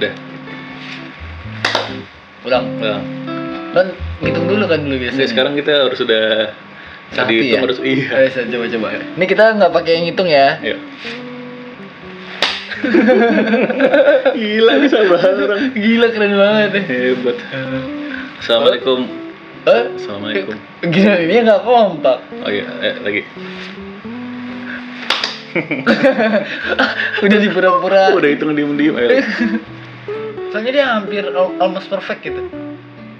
Udah. Ulang. Ulang. Kan ngitung dulu kan dulu biasanya. Jadi sekarang kita harus sudah Satu dihitung ya? harus iya. Ayo saya coba coba. Ini kita nggak pakai yang ngitung ya. Ayo. Gila bisa bareng. Gila keren banget. Hebat. Assalamualaikum. Hah? Assalamualaikum. Gila ini nggak kompak. Oh iya, eh, lagi. Udah di pura-pura. Udah hitung diem-diem. Ayo. Soalnya dia hampir al- almost perfect gitu.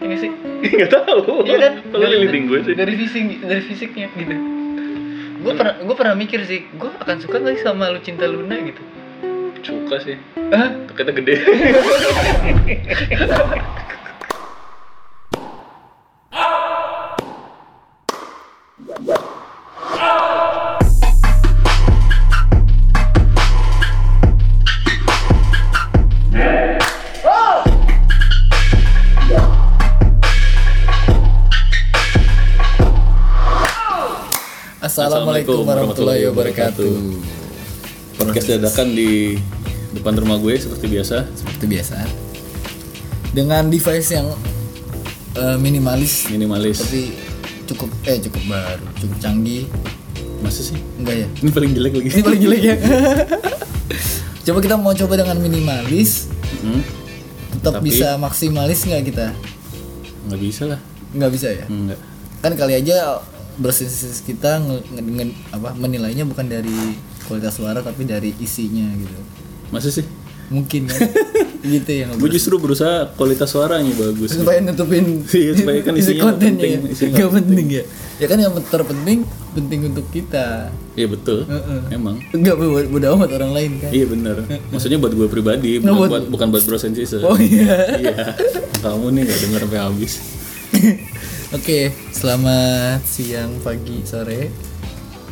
Ini sih. Enggak tahu. Iya kan? Kalau leading gue sih. Dari fisik dari fisiknya gitu. Gue pernah gue pernah mikir sih, gue akan suka nggak sih sama lu cinta Luna gitu. Suka sih. Hah? Kita gede. Assalamualaikum warahmatullahi wabarakatuh. Podcast dadakan di depan rumah gue seperti biasa. Seperti biasa. Dengan device yang eh, minimalis Minimalis. tapi cukup eh cukup baru, cukup canggih. Masa sih? Enggak ya? Ini paling jelek lagi. Ini paling jelek ya. coba kita mau coba dengan minimalis, Hmm, tetap Tapi- bisa maksimalis nggak kita? nggak bisa lah. Nggak bisa ya? Enggak. Kan kali aja bersistis kita nge- nge- nge- apa menilainya bukan dari kualitas suara tapi dari isinya gitu. Masa sih? Mungkin kan? gitu ya. Gue justru berusaha kualitas suaranya bagus. supaya nutupin Iya, supaya kan isi kontennya penting, ya. isinya nggak penting ya ya kan yang terpenting penting untuk kita Iya betul. Heeh. Emang. enggak buat bodo amat orang lain kan Iya bener. Maksudnya buat gue pribadi, bukan buat- buat, bukan buat bros and sister. oh iya Iya. Kamu nih nggak denger sampai habis. oke selamat siang pagi sore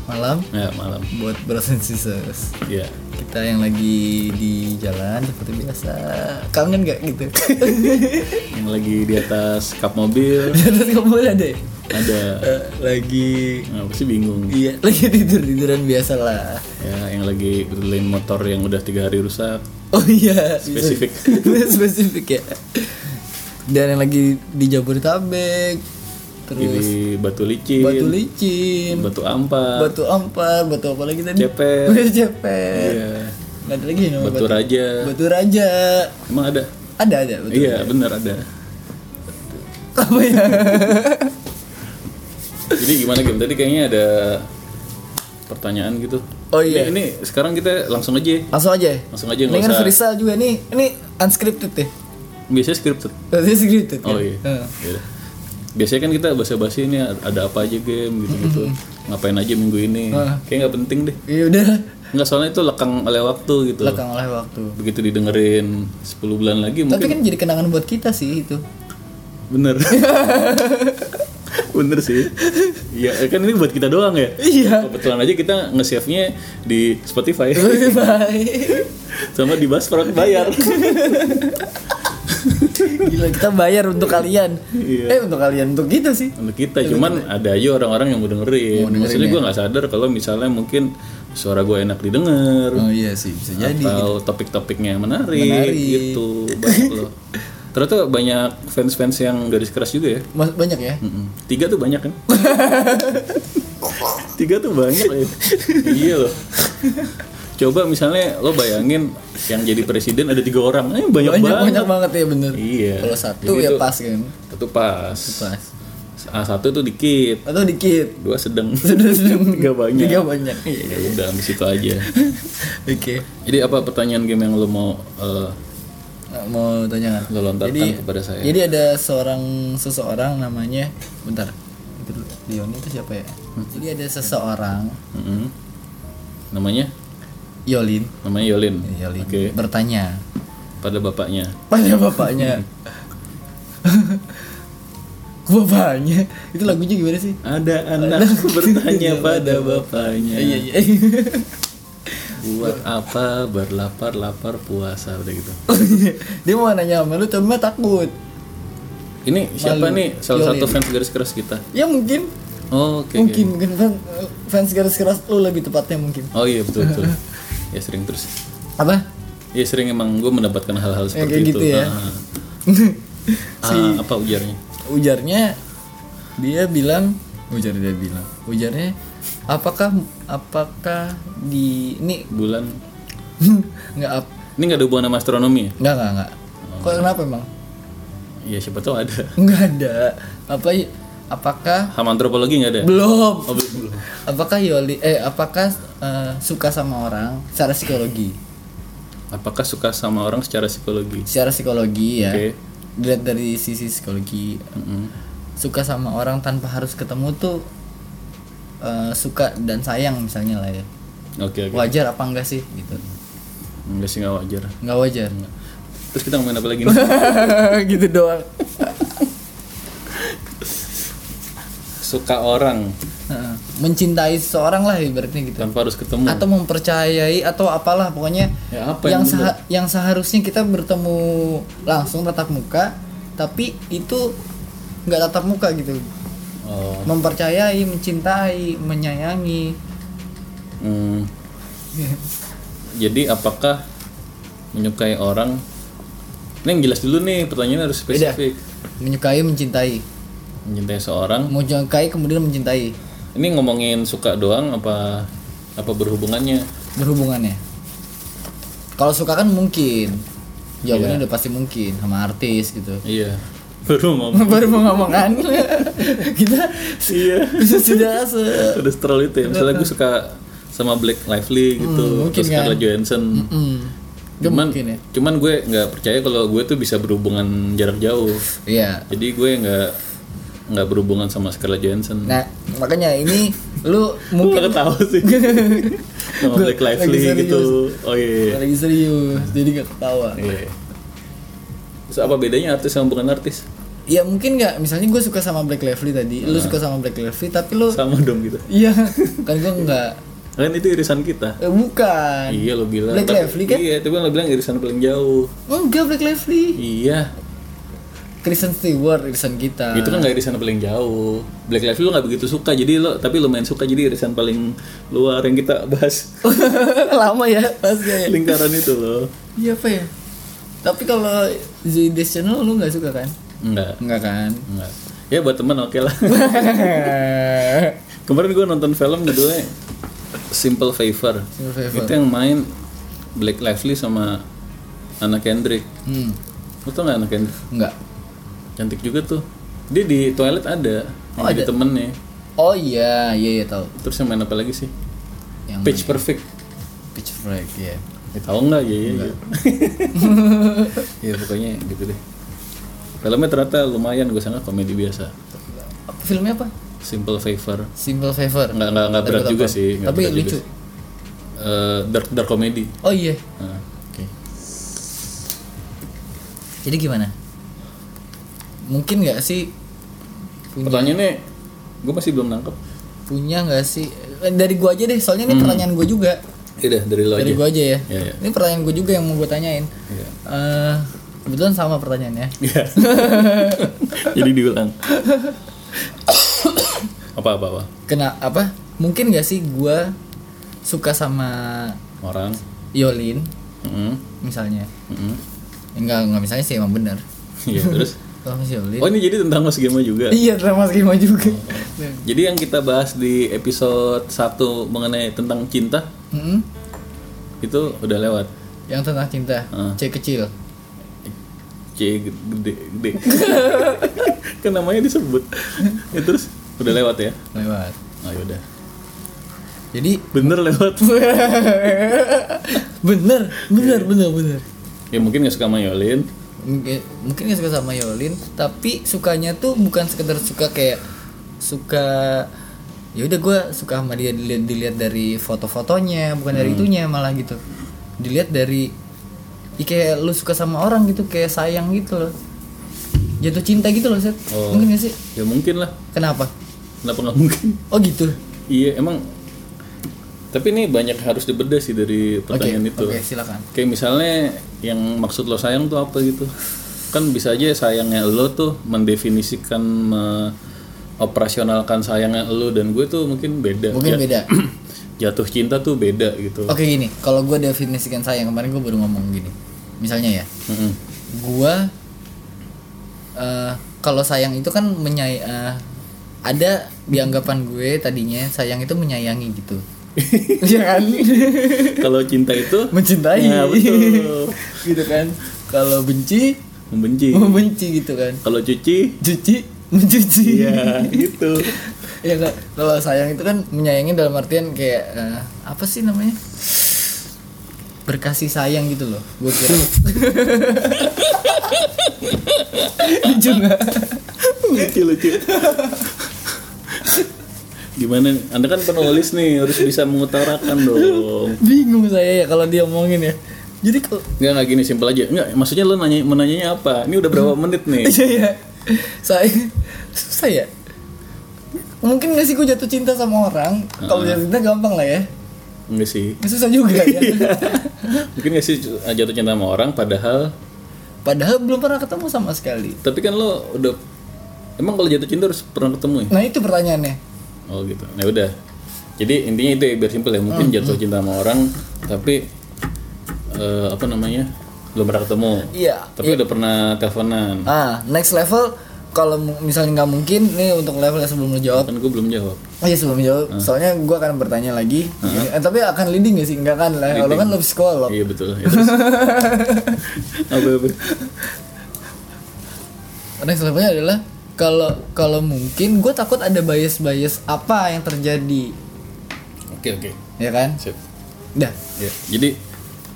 malam Ya malam. buat bros and sisters Iya. kita yang lagi di jalan seperti biasa kangen nggak gitu Yang lagi di atas kap mobil terus kamu boleh deh ada. Eh, lagi Apa sih bingung? iya lagi tidur tiduran biasa lah Ya yang lagi betulin motor yang udah tiga hari rusak. Oh iya. Spesifik. spesifik ya. Dan yang lagi di Jabodetabek, terus Di batu licin, batu licin, batu ampa, batu ampar, batu apa lagi tadi? Cepet. Batu cepet. iya, ada lagi nama batu batu. raja. Batu raja. Emang ada? Ada ada batu. Iya bener ada. Apa ya? Jadi gimana game tadi kayaknya ada pertanyaan gitu. Oh iya. Ini, ini sekarang kita langsung aja, Langsung aja. ya? langsung aja nggak Ini kan usah. freestyle juga nih. Ini unscripted ya. Biasanya scripted. Berarti scripted? Oh iya. Heeh. Biasanya kan kita basa-basi ini ada apa aja game gitu-gitu. Ngapain aja minggu ini. Kayak nggak penting deh. Iya udah. Nggak soalnya itu lekang oleh waktu gitu. Lekang oleh waktu. Begitu didengerin 10 bulan lagi Tapi mungkin kan jadi kenangan buat kita sih itu. bener. bener sih. Iya kan ini buat kita doang ya. Iya. Kebetulan aja kita nge-save-nya di Spotify Bye. sama di Buzzsprout bayar. Gila kita bayar untuk kalian. Iya. Eh untuk kalian untuk kita sih. Untuk kita cuman ada aja orang-orang yang mau dengerin. Maksudnya gue nggak sadar kalau misalnya mungkin suara gue enak didengar Oh iya sih bisa jadi. atau topik-topiknya menarik, Menarik. gitu banyak loh. Ternyata banyak fans-fans yang garis keras juga ya. Mas, banyak ya. Tiga tuh banyak kan? Tiga tuh banyak ya. iya loh. Coba misalnya lo bayangin yang jadi presiden ada tiga orang, eh banyak, Banyak banget. banyak banget ya bener. Iya. Kalau satu Jadi ya itu- pas kan. Itu pas. Pas. A satu tuh dikit, Atau dikit. dua sedang, Sudah sudah tiga banyak. Tiga banyak. Iya. Ya udah di situ aja. Oke. Jadi apa pertanyaan game yang lo mau Nah, Mau tanya lo lontarkan Jadi- kepada saya? Jadi ada seorang seseorang namanya bentar. Leon itu siapa ya? Hmm. Jadi ada seseorang Mm-mm. Namanya? Yolin. Namanya Yolin. Yolin Oke. bertanya Pada bapaknya. pada bapaknya. bapaknya itu lagunya gimana sih? Ada anak bertanya pada bapaknya. Iya iya. Buat apa berlapar-lapar puasa udah gitu. Dia mau nanya sama lu mah takut. Ini siapa Malu. nih salah satu Yolin. fans garis keras kita? Ya mungkin Oh, oke. oke. mungkin mungkin fans, fans garis keras lu lebih tepatnya mungkin. Oh iya betul betul. ya sering terus. Apa? ya sering emang gue mendapatkan hal-hal seperti kayak itu. gitu ya. Ah. Ah, apa ujarnya? ujarnya dia bilang ujar dia bilang ujarnya apakah apakah di ini? Bulan. Nggak ap- ini nggak ada hubungan sama astronomi ya? Nggak nggak nggak. Kok kenapa emang? Ya siapa tahu ada. Nggak ada. Apa apakah sama antropologi nggak ada? Belum. Oh, belum. apakah Yoli eh apakah eh, suka sama orang secara psikologi. Apakah suka sama orang secara psikologi? Secara psikologi ya. Oke. dilihat dari sisi psikologi. Mm-mm. suka sama orang tanpa harus ketemu tuh eh, suka dan sayang misalnya lah ya. Oke oke. Wajar apa enggak sih gitu. Nggak sih nggak wajar. Nggak wajar. Terus kita ngomongin apa lagi nih? Gitu doang suka orang. Mencintai seseorang lah ibaratnya gitu. Tanpa harus ketemu. Atau mempercayai atau apalah pokoknya Ya, apa yang yang seha- yang seharusnya kita bertemu langsung tatap muka tapi itu nggak tatap muka gitu. Oh. Mempercayai mencintai menyayangi. Hmm. jadi apakah menyukai orang? Ini yang jelas dulu nih pertanyaannya harus Beda. spesifik. Menyukai mencintai mencintai seorang. Menyukai kemudian mencintai. Ini ngomongin suka doang apa apa berhubungannya? Berhubungannya. Kalau suka kan mungkin. Jawabannya udah pasti mungkin sama artis gitu. Iya. Baru ngomong. Baru mau ngomong kan? Kita iya. sudah se udah stroll itu ya. Misalnya gue suka sama Black Lively gitu Hmm, mungkin terus kan. Scarlett Johansson. Hmm. Gak cuman mungkin ya. cuman gue nggak percaya kalau gue tuh bisa berhubungan jarak jauh. Iya. Jadi gue nggak nggak berhubungan sama Scarlett Johansson. Nah makanya ini lu mungkin ketawa sih. Sama Black Lively gitu. oh iya iya. lagi serius jadi gak ketawa. Iya. Terus apa bedanya artis sama bukan artis? Ya mungkin nggak. Misalnya gue suka sama Black Lively tadi. Lu suka sama Black Lively tapi lu sama dong gitu. Iya kan gue nggak. Kan itu irisan kita. Eh, bukan. Iya lo bilang. Black Tapi- Lively kan? iya tapi lo bilang irisan paling jauh. Enggak Black Lively. Iya Kristen Stewart irisan kita. Itu kan nggak irisan paling jauh. Black Lively lo nggak begitu suka jadi lo tapi lo main suka jadi irisan paling luar yang kita bahas. Lama ya pasti ya lingkaran itu lo. Iya apa ya tapi kalau Days Channel lu nggak suka kan? Enggak enggak kan? Enggak ya buat teman oke lah. Kemarin gue nonton film judulnya Simple Favor. Simple Favor. itu yang main Black Lively sama Anna Kendrick. Hmm. Lo tau gak Anna Kendrick? Enggak cantik juga tuh. Dia di toilet ada Oh, ada? temennya. Oh iya iya iya tahu. Terus yang main apa lagi sih? Yang Pitch Perfect. Pitch Perfect ya ya, tahu nggak? Ya ya ya ya pokoknya gitu deh. Filmnya ternyata lumayan gue sangat komedi biasa. Filmnya apa? Simple Favor. Simple Favor. Nggak nggak nggak berat juga sih tapi berat juga lucu. sih. Eh, dark dark comedy. Oh iya. Nah, oke. Jadi gimana mungkin nggak sih? Punya. Pertanyaannya gue masih belum nangkep. Punya nggak sih? Eh, dari gua aja deh soalnya ini pertanyaan gua juga. Ya udah dari lo dari aja. gua aja ya. Iya, iya. ini pertanyaan gua juga yang mau gua tanyain. Iya. Eh, kebetulan sama pertanyaannya. Iya. jadi diulang. Apa apa apa? Kena apa? Mungkin nggak sih gua suka sama orang. Yolin Mm-mm. misalnya. Mm-mm. enggak enggak misalnya sih emang bener iya terus Yolin oh ini jadi tentang Mas Gema juga iya drama skema juga Jadi yang kita bahas di episode 1 mengenai tentang cinta Mm-mm. itu udah lewat. yang tentang cinta Ah. C kecil C gede gede. kan namanya disebut. Ya, terus udah lewat ya. lewat Oh yaudah. jadi Bener lewat. bener bener bener bener ya mungkin gak suka sama Yolin. Mungkin mungkin nggak suka sama Yolin tapi sukanya tuh bukan sekedar suka kayak suka ya udah gue suka sama dia dilihat dilihat dari foto-fotonya bukan dari itunya malah gitu dilihat dari ya kayak lu suka sama orang gitu kayak sayang gitu loh jatuh cinta gitu loh set Oh. mungkin gak sih Ya mungkin lah. kenapa Kenapa nggak mungkin? oh gitu Iya emang. Tapi ini banyak harus dibedah sih dari pertanyaan itu. oke silakan Kayak misalnya yang maksud lo sayang tuh apa gitu Kan bisa aja sayangnya lo tuh mendefinisikan me- operasionalkan sayangnya lo dan gue tuh mungkin beda mungkin Ya, beda jatuh cinta tuh beda gitu Oke gini, kalau gue definisikan sayang kemarin gue baru ngomong gini. Misalnya ya, Mm-mm. gue eh kalau sayang itu kan menyay eh, ada di anggapan gue tadinya sayang itu menyayangi gitu. Iya kan? kalau cinta itu Mencintai. Ya, betul. gitu kan. Kalau benci, membenci membenci gitu kan. kalau cuci Cuci, mencuci. ya gitu ya kan kalau sayang itu kan menyayangi dalam artian kayak eh, apa sih namanya berkasih sayang gitu loh gue kira lucu nggak lucu lucu gimana anda kan penulis nih harus bisa mengutarakan dong. Bingung saya ya kalau dia omongin ya. Jadi kok nggak nggak gini simpel aja. Nggak maksudnya lo nanya menanyanya apa? Ini udah berapa menit nih? Iya ya saya susah ya. Mungkin gak sih gue jatuh cinta sama orang? Kalau jatuh cinta gampang lah ya. Enggak sih. Nggak susah juga ya. Mungkin nggak sih jatuh cinta sama orang padahal padahal belum pernah ketemu sama sekali. Tapi kan lo udah emang kalau jatuh cinta harus pernah ketemu ya? Nah itu pertanyaannya oh gitu. Nah udah. Jadi intinya itu ya biar simpel ya. Mungkin jatuh cinta sama orang tapi eh, apa namanya belum pernah ketemu. Iya. Tapi udah pernah teleponan. Ah, next level kalau misalnya nggak mungkin nih untuk level yang sebelum lu jawab. kan gue belum jawab. Oh iya sebelum jawab, soalnya gua akan bertanya lagi. Eh, tapi akan leading gak sih? Enggak kan lah. Kalau kan lu psikolog. iya betul. Ya, terus. apa apa? Next levelnya adalah kalau kalau mungkin gue takut ada bias bias apa yang terjadi, oke oke ya kan? sip Dah. ya jadi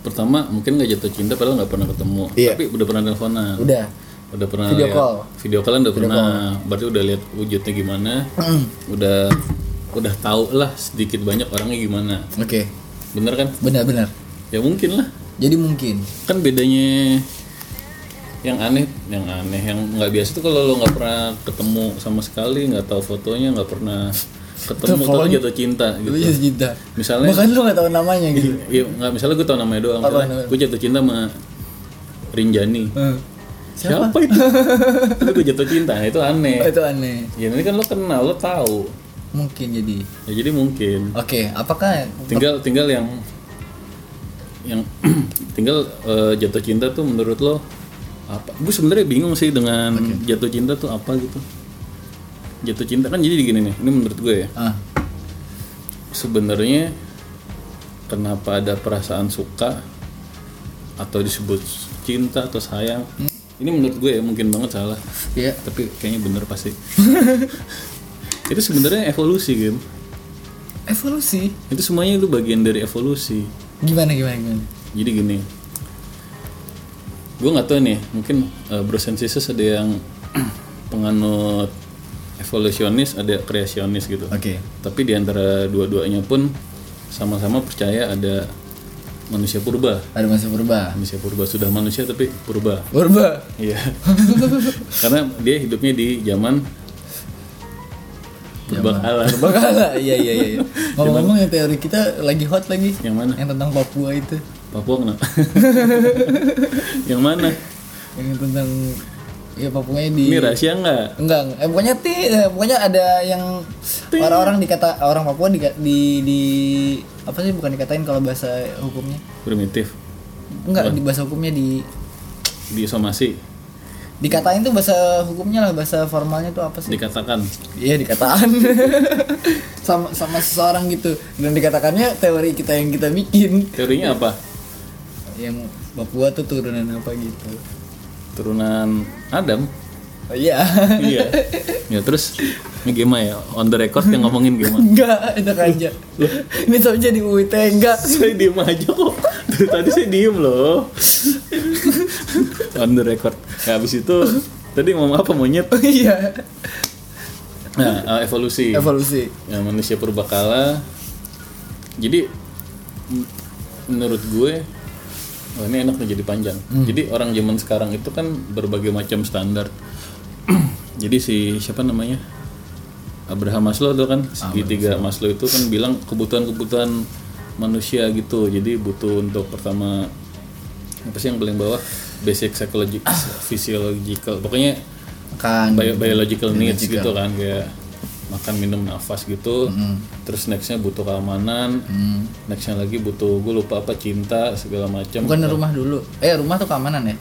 pertama mungkin nggak jatuh cinta padahal nggak pernah ketemu Iya. tapi udah pernah teleponan Udah. udah pernah Video lihat- call. video callan udah pernah berarti udah lihat wujudnya gimana udah udah tahu lah sedikit banyak orangnya gimana Oke. bener kan Benar-benar. ya mungkin lah Jadi mungkin. kan bedanya yang aneh yang aneh yang nggak biasa tuh kalau lo nggak pernah ketemu sama sekali nggak tahu fotonya nggak pernah ketemu tuh jatuh cinta gitu jatuh cinta. misalnya Bahkan lu gak tahu namanya gitu. Iya, nggak misalnya gue tau namanya doang. Gue jatuh cinta sama Rinjani. Eh, Siapa, itu? Tapi gue jatuh cinta, itu aneh. Oh, itu aneh. Ya ini kan lo kenal, lo tahu. Mungkin jadi. Ya jadi mungkin. Oke, apakah Tinggal tinggal yang yang tinggal eh, jatuh cinta tuh menurut lo apa? Gue sebenarnya bingung sih dengan jatuh cinta tuh apa gitu. Jatuh cinta kan jadi gini nih. Ini menurut gue ya. ah, sebenarnya kenapa ada perasaan suka atau disebut cinta atau sayang ini menurut gue ya mungkin banget salah ya tapi kayaknya bener pasti itu sebenarnya evolusi game evolusi. itu semuanya itu bagian dari evolusi Gimana gimana gimana? jadi gini gue nggak tahu nih mungkin uh, and Sisters ada yang penganut evolusionis ada kreasionis gitu Oke. tapi di antara dua-duanya pun sama-sama percaya ada manusia purba Ada masa purba. manusia purba sudah manusia tapi purba Purba. iya karena dia hidupnya di zaman purba kala Purba kala. Iya iya iya. Ngomong-ngomong yang teori kita lagi hot lagi. yang mana Yang tentang Papua itu. Papua kenapa? Yang mana? Yang tentang ya Papua di ini rahasia nggak? Enggak eh, pokoknya ti eh, pokoknya ada yang orang-orang dikata orang Papua di, di di apa sih bukan dikatain kalau bahasa hukumnya. Primitif. Enggak di bahasa hukumnya di di somasi dikatain tuh bahasa hukumnya lah bahasa formalnya tuh apa sih? Dikatakan. Iya dikatakan sama sama seseorang gitu. Dan dikatakannya teori kita yang kita bikin. Teorinya apa yang Papua tuh turunan apa gitu. turunan Adam Oh, iya. iya ya terus ini gimana ya on the record yang ngomongin gimana enggak, enak aja. Ini sama jadi UIT enggak. saya diem aja kok dari tadi saya diem loh on the record ya, habis itu tadi mau apa monyet Oh iya. nah eh, evolusi Evolusi. ya, manusia purbakala jadi menurut gue oh ini enak nih jadi panjang. Jadi orang zaman sekarang itu kan berbagai macam standar. Jadi si siapa namanya? Abraham Maslow tuh kan segitiga Maslow. Itu kan bilang kebutuhan-kebutuhan manusia gitu. Jadi butuh untuk pertama apa sih yang paling bawah? Basic psychological physiological. Pokoknya Kan. bio- biological needs gitu kan kayak makan minum nafas gitu terus nextnya butuh keamanan Hmm. nextnya lagi butuh gue lupa apa cinta segala macam Bukan rumah dulu. Eh rumah tuh keamanan ya?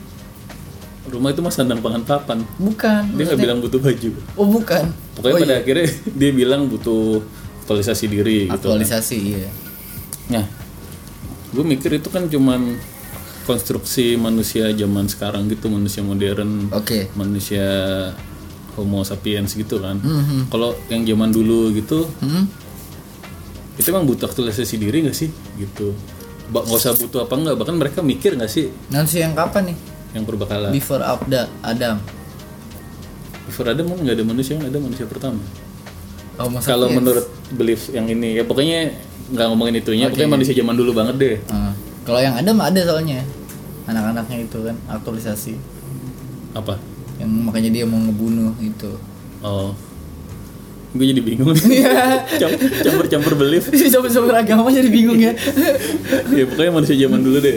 rumah itu mah sandang pangan papan Bukan. dia nggak bilang butuh baju Oh bukan. pokoknya pada akhirnya dia bilang butuh aktualisasi diri gitu Aktualisasi iya. Nah, gue mikir itu kan cuman konstruksi manusia zaman sekarang gitu, manusia modern, Oke. manusia Homo sapiens gitu kan. Kalau yang zaman dulu gitu, Hmm? itu emang butuh aktualisasi diri gak sih gitu. Ba- nggak usah butuh apa enggak, bahkan mereka mikir gak sih Nanti yang kapan nih? yang purbakala. Before Abda Adam. Before ada mau nggak ada manusia, nggak ada manusia pertama. Oh Kalau menurut belief yang ini ya pokoknya nggak ngomongin itunya, pokoknya manusia zaman dulu banget deh. Ah, kalau yang ada mah ada soalnya anak-anaknya itu kan aktualisasi Apa? Yang makanya dia mau ngebunuh itu Oh. Gue jadi bingung nih. Cam- Campur-campur belief. coba-coba agama jadi bingung ya ya pokoknya manusia zaman dulu deh.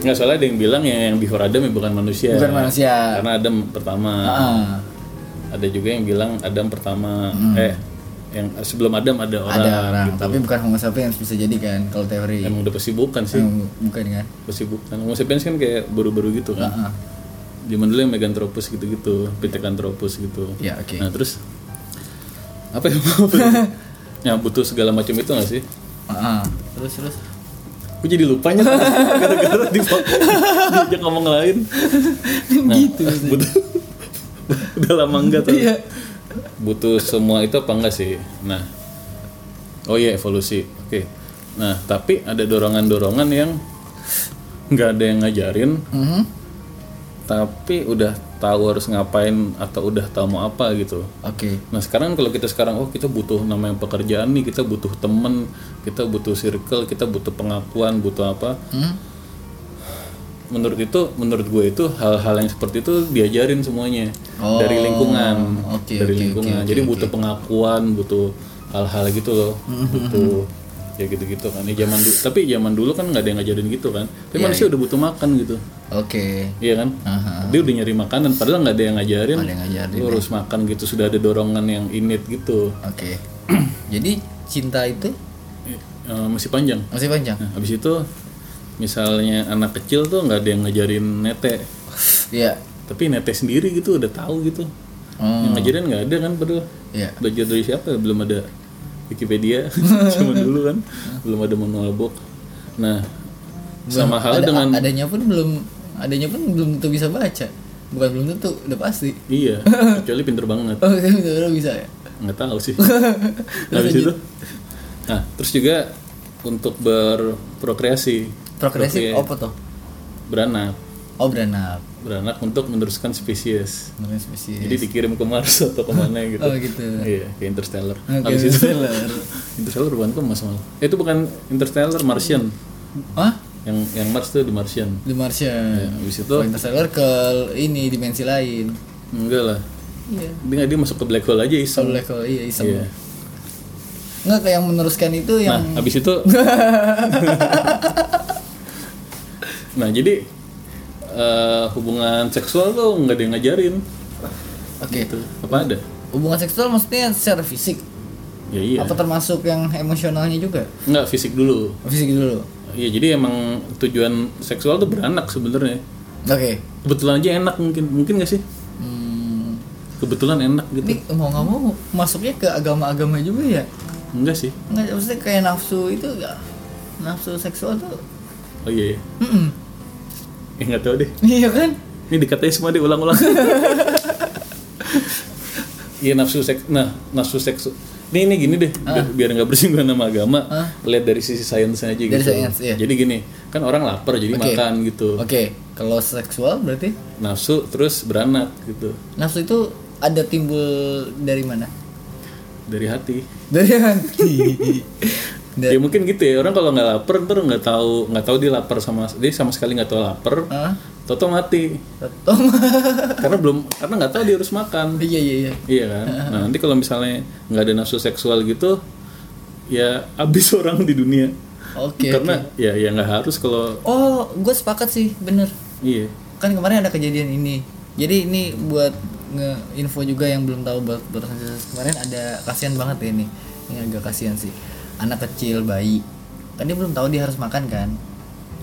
Nggak soalnya ada yang bilang ya yang before Adam ya bukan manusia. bukan manusia Karena Adam pertama. Ah, Ada juga yang bilang Adam pertama. Eh, yang sebelum Adam ada orang. ada orang gitu. tapi bukan homo sapiens bisa jadi kan kalau teori Emang udah pasti bukan sih. Emang bukan kan Pasti bukan. Homo sapiens kan kayak baru-baru gitu kan. Ah, Zaman dulu yang Meganthropus gitu-gitu, Pithecanthropus gitu. ya oke Nah terus apa yang ya butuh segala macam itu nggak sih? Ah. terus terus Gue jadi lupanya gara-gara di diajak ngomong lain. Nah, gitu butuh udah lama enggak tuh. Iya. Butuh semua itu apa enggak sih? Nah. Oh iya evolusi. Oke. Nah, tapi ada dorongan-dorongan yang nggak ada yang ngajarin, Mhm. Tapi udah tahu harus ngapain atau udah tahu mau apa gitu. oke Nah sekarang kalau kita sekarang oh kita butuh namanya pekerjaan nih, kita butuh temen, kita butuh circle, kita butuh pengakuan, butuh apa? Hmm? Menurut itu, menurut gue itu hal-hal yang seperti itu diajarin semuanya Oh, dari lingkungan, oke, dari oke, lingkungan. oke, Jadi oke, butuh pengakuan, butuh hal-hal gitu loh, Hmm, butuh ya gitu-gitu kan. Ya zaman dulu, tapi zaman dulu kan nggak ada yang ngajarin gitu kan. Tapi Iya, manusia udah butuh makan gitu, oke iya kan? Aha. Dia udah nyari makanan, padahal nggak ada yang ngajarin. Ada yang ngajarin, Lu harus makan gitu, sudah ada dorongan yang innate gitu. oke jadi cinta itu Eh, masih panjang. masih panjang Nah, habis itu misalnya anak kecil tuh nggak ada yang ngajarin nete, Iya tapi nete sendiri gitu udah tahu gitu. oh Yang ngajarin nggak ada kan padahal. iya Belajar dari siapa? Belum ada Wikipedia. Zaman dulu kan, belum ada manual book. Nah, sama halnya Ada- dengan adanya pun belum adanya pun belum tentu bisa baca. Bukan belum tentu udah pasti. Iya, kecuali pinter banget. oh itu bisa ya? Nggak tahu sih. Habis itu, nah terus juga untuk berprokreasi, progresif apa tuh? Beranak, oh beranak beranak untuk meneruskan spesies. namanya spesies Jadi dikirim ke Mars atau ke mana gitu. oh gitu Iya, ke Interstellar. Oke, Habis itu Interstellar. Interstellar bukan ke Mars malah. Eh, itu bukan Interstellar, Martian. Hah? Yang yang Mars tuh di Martian. The Martian. Ya, habis itu Kalau Interstellar ke ini dimensi lain. enggak lah. Iya. Dia nggak dia masuk ke black hole aja iseng. Kalau level iya iseng. Iya. Nggak kayak yang meneruskan itu yang Nah, habis itu Nah, jadi eh, hubungan seksual tuh nggak ada yang ngajarin. oke. Gitu. Apa ada? Hubungan seksual maksudnya secara fisik Ya iya. apa termasuk yang emosionalnya juga? Nggak fisik dulu. Fisik dulu. Iya, jadi emang tujuan seksual tuh beranak sebenarnya. Oke. Kebetulan aja enak mungkin. Mungkin nggak sih? Hmm, Kebetulan enak gitu. ini mau nggak mau masuknya ke agama-agama juga ya? Enggak sih. Nggak, maksudnya kayak nafsu itu ya nafsu seksual tuh. Oh iya, iya. Mm-mm. Eh nggak tahu deh. Iya kan? Ini dikatanya semua deh ulang-ulang. Iya nafsu seks. Nah nafsu seks. Ini ini gini deh, biar, biar nggak bersinggungan sama agama. Ah. Lihat dari sisi sainsnya aja Dari gitu. sains, iya. Jadi gini, kan orang lapar jadi Oke. makan gitu. Oke, kalau seksual berarti Nafsu terus beranak gitu nafsu itu ada timbul dari mana? dari hati. Dari hati. Da- Ya mungkin gitu ya orang kalau nggak lapar ntar nggak tahu nggak tahu dia lapar sama dia sama sekali nggak tahu lapar. Hah? Toto mati Tom. karena belum karena nggak tahu dia harus makan. iya iya iya. Iya kan. Nah nanti kalau misalnya nggak ada nafsu seksual gitu, ya abis orang di dunia. Oke. Karena ya ya nggak harus kalau Oh, gue sepakat sih, bener. iya. Kan kemarin ada kejadian ini. Jadi ini buat nge-info juga yang belum tahu buat buat kemarin ada kasihan banget ya ini. Ini agak kasihan sih. Anak kecil bayi. Kan dia belum tahu dia harus makan kan.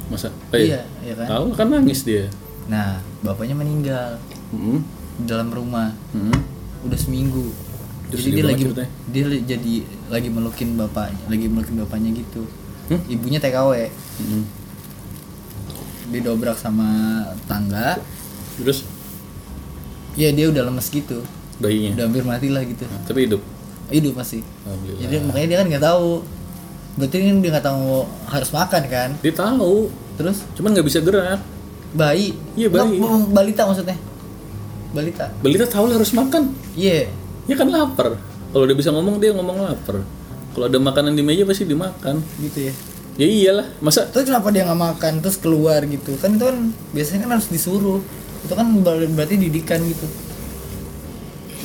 masa Iya, iya kan? tahu kan nangis dia Nah, bapaknya meninggal Mm-mm. di dalam rumah. Mm-mm. Udah seminggu. Terus jadi dia lagi ceritanya? dia jadi lagi melukin bapaknya, lagi melukin bapaknya gitu. Hmm? Ibunya TKW. Mm-mm. Didobrak sama tangga. terus Ya dia udah lemes gitu. bayinya Udah hampir mati lah gitu. tapi hidup Hidup alhamdulillah Jadi makanya dia kan nggak tahu. Berarti kan dia nggak tahu harus makan kan. dia tahu Terus cuman nggak bisa gerak bayi. Iya, bayi. Nggak, oh, balita maksudnya. Balita. balita tahu lah harus makan Iya. ya kan lapar kalau dia bisa ngomong dia ngomong lapar kalau ada makanan di meja pasti dimakan Gitu ya. ya iyalah masa Terus kenapa dia nggak makan terus keluar gitu? Kan itu kan biasanya kan harus disuruh. Itu kan ber- berarti didikan gitu.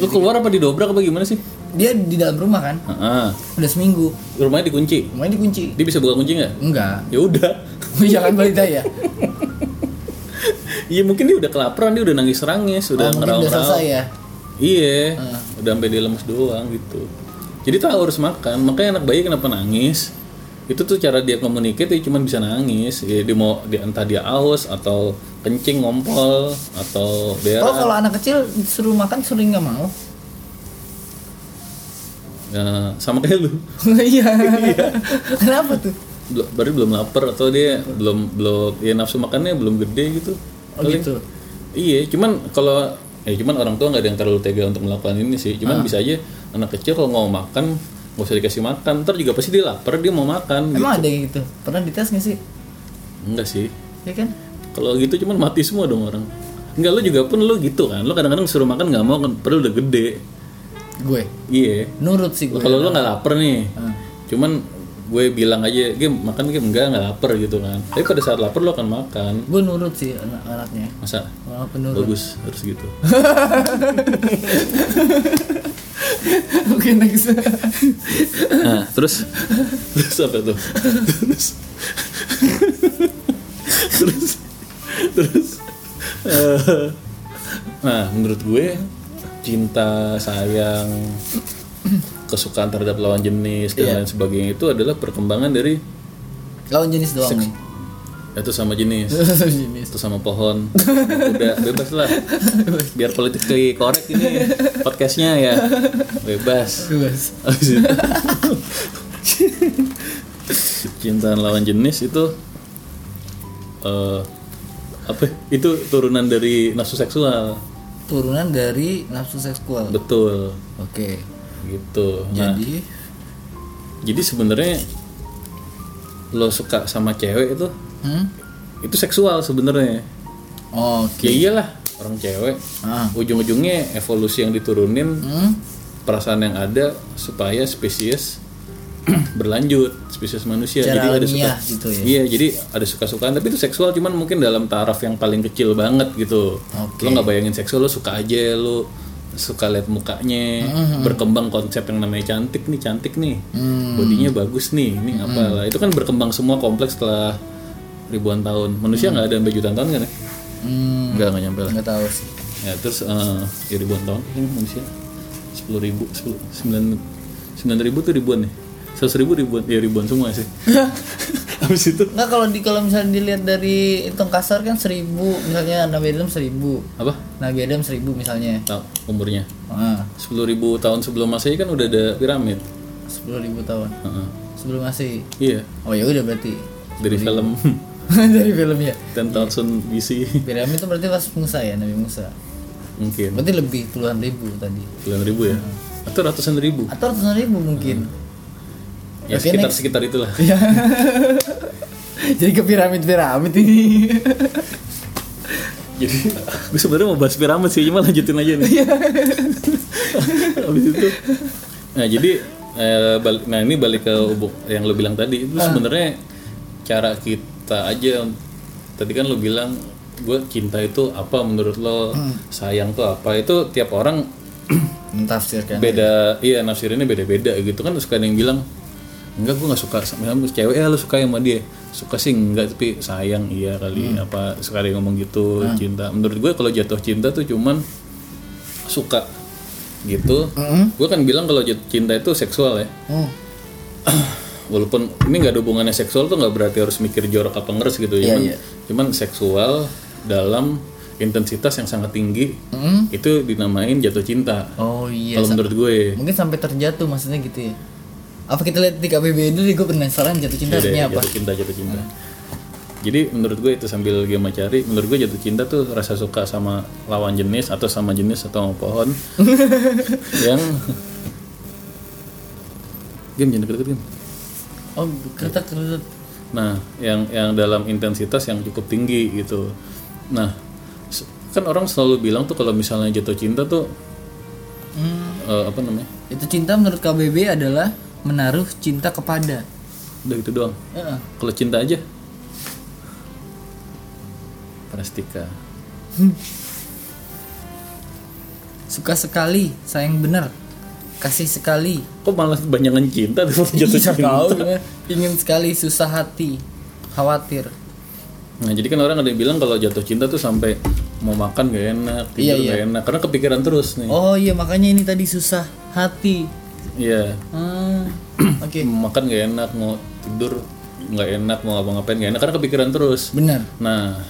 lu keluar apa didobrak apa gimana sih Dia di dalam rumah kan? ah Udah seminggu. rumahnya dikunci Rumahnya dikunci. dia bisa buka kunci nggak Enggak. ya udah Iya kan balita ya? iya mungkin dia udah kelaparan dia udah nangis nangis Oh, udah mungkin ngerawang udah selesai ya. iya Ah. udah sampai dia lemes doang gitu jadi tahu harus makan makanya anak bayi kenapa nangis itu tuh cara dia komunikasi dia cuma bisa nangis ya, dia mau dia, entah dia aus atau kencing ngompol atau Oh berak kalau anak kecil disuruh makan sering nggak mau? Ya, sama kayak lu Iya. Kenapa tuh? Bel- berarti belum lapar atau dia belum belum ya nafsu makannya belum gede gitu Oh Paling- gitu. iya cuman kalau ya cuman orang tua nggak ada yang terlalu tega untuk melakukan ini sih cuman bisa aja anak kecil kalau mau makan nggak usah dikasih makan ntar juga pasti dia lapar dia mau makan Emang ada yang gitu? Pernah dites nggak sih? enggak sih Ya kan? kalau gitu cuman mati semua dong orang enggak lu juga pun lu gitu kan lu kadang-kadang suruh makan nggak mau kan padahal udah gede Gue? Iya. Nurut sih gue. kalau lu nggak lapar nih. Ah. cuman gue bilang aja game makan game enggak nggak lapar gitu kan. Tapi pada saat lapar lu akan makan. Gue nurut sih anak-anaknya. masa? Malah penurut. bagus harus gitu. Oke next. nah terus? Terus apa tuh? Terus? Terus? Terus? Eh, nah menurut gue cinta sayang kesukaan terhadap lawan jenis dan Iya. lain sebagainya itu adalah perkembangan dari Lawan jenis doang nih. itu sama jenis. Jenis. itu sama pohon. Udah bebas lah. Biar politik korek ini podcastnya ya. Bebas. Bebas. Cintaan lawan jenis itu eh apa? Itu turunan dari nafsu seksual Turunan dari nafsu seksual. betul Oke. gitu nah Jadi jadi sebenarnya lo suka sama cewek itu hmm? itu seksual sebenarnya Oke. ya iyalah orang cewek Ah. ujung-ujungnya evolusi yang diturunin Hmm? perasaan yang ada supaya spesies berlanjut spesies manusia. Secara jadi ada suka gitu ya? iya jadi ada suka-sukaan. Tapi itu seksual cuman mungkin dalam taraf yang paling kecil banget gitu. Oke. lo nggak bayangin seksual lo suka aja lo suka lihat mukanya berkembang konsep yang namanya cantik nih cantik nih. Hmm. bodinya bagus nih ini apalah itu kan berkembang semua kompleks setelah ribuan tahun. Manusia nggak ada sampai jutaan tahun kan ya? Hmm. nggak nggak nyampe lah. Nggak tahu sih. ya terus eh, ya ribuan tahun. Ini manusia. Sepuluh ribu sepuluh sembilan sembilan ribu tuh ribuan nih seratus ribu ribuan ya ribuan semua sih. Habis itu? Nggak kalau di kalau misalnya dilihat dari hitung kasar kan seribu misalnya Nabi Adam seribu. Apa? Nabi Adam seribu misalnya. Tahu umurnya. Ah sepuluh ribu tahun sebelum masehi kan udah ada piramid. Sepuluh ribu tahun. Heeh. sebelum masih iya. Oh ya udah berarti. Dari film. Dari filmnya Ten Thousand BC piramid itu berarti pas Musa ya Nabi Musa? Mungkin. Berarti lebih puluhan ribu tadi. Puluhan ribu ya? Atau ratusan ribu? Atau ratusan ribu mungkin ya Oke, sekitar next. sekitar itulah. Iya. jadi ke piramid piramid ini. Jadi gue sebenarnya mau bahas piramid sih cuma lanjutin aja nih. Habis itu. Nah jadi eh, balik, nah ini balik ke ubuk yang lo bilang tadi. Itu sebenarnya cara kita aja tadi kan lo bilang gue cinta itu apa menurut lo? Sayang tuh apa? Itu tiap orang mentafsirkan. beda iya nafsirinnya beda-beda gitu. Kan suka ada yang bilang enggak gue nggak suka sama sama cewek ya lu suka sama dia? Suka sih enggak tapi sayang iya kali. Apa sekali ngomong gitu cinta. Menurut gue kalau jatuh cinta tuh cuman suka gitu. Gue kan bilang kalau jatuh cinta itu seksual ya. Oh. walaupun ini nggak ada hubungannya seksual tuh nggak berarti harus mikir jorok apa ngeres gitu. Iya, cuman iya. cuman seksual dalam intensitas yang sangat tinggi Mm. itu dinamain jatuh cinta. Oh iya. kalau menurut gue. Mungkin sampai terjatuh maksudnya gitu ya. Apa kita lihat di KBBI dulu gue penasaran jatuh cinta Iya artinya apa? jatuh cinta jatuh cinta jadi menurut gue itu sambil game cari menurut gue jatuh cinta tuh rasa suka sama lawan jenis atau sama jenis atau sama pohon yang game jangan deket-deket game Oh, kereta kereta. Nah, yang yang dalam intensitas yang cukup tinggi gitu. Nah, kan orang selalu bilang tuh kalau misalnya jatuh cinta tuh Hmm, eh, apa namanya? itu cinta menurut KBBI adalah menaruh cinta kepada. Udah gitu doang. Heeh. Kalau cinta aja Prastika. Suka sekali, sayang benar. Kasih sekali. Kok malah banyakan cinta tuh jatuh Iya, cinta? tahu, ya. Ingin sekali, susah hati, khawatir. Nah, jadi kan orang ada yang bilang kalau jatuh cinta tuh sampai mau makan gak enak, tidur Iya, iya. gak enak karena kepikiran terus nih. Oh iya makanya ini tadi susah hati. Iya. Hmm, Oke, Mau makan gak enak, mau tidur nggak enak, mau ngapa-ngapain gak enak karena kepikiran terus. benar. Nah,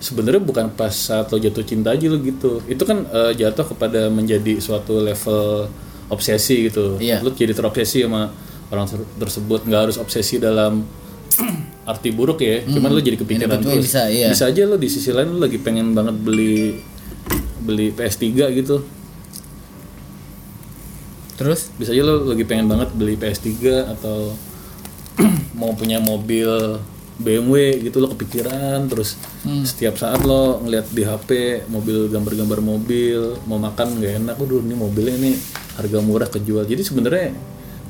sebenarnya bukan pas saat lo jatuh cinta aja lo gitu. Itu kan eh, jatuh kepada menjadi suatu level obsesi gitu. Iya. Lo jadi terobsesi sama orang ter- tersebut. Nggak harus obsesi dalam arti buruk ya. Cuman lo jadi kepikiran betul, terus. bisa, iya. aja lo di sisi lain lo lagi pengen banget beli beli PS3 gitu. Terus? Bisa aja lo lagi pengen banget beli PS3 atau mau punya mobil BMW gitu lo kepikiran terus setiap saat lo ngeliat di HP mobil gambar-gambar mobil mau makan nggak enak udah ini mobilnya ini harga murah kejual. Jadi sebenarnya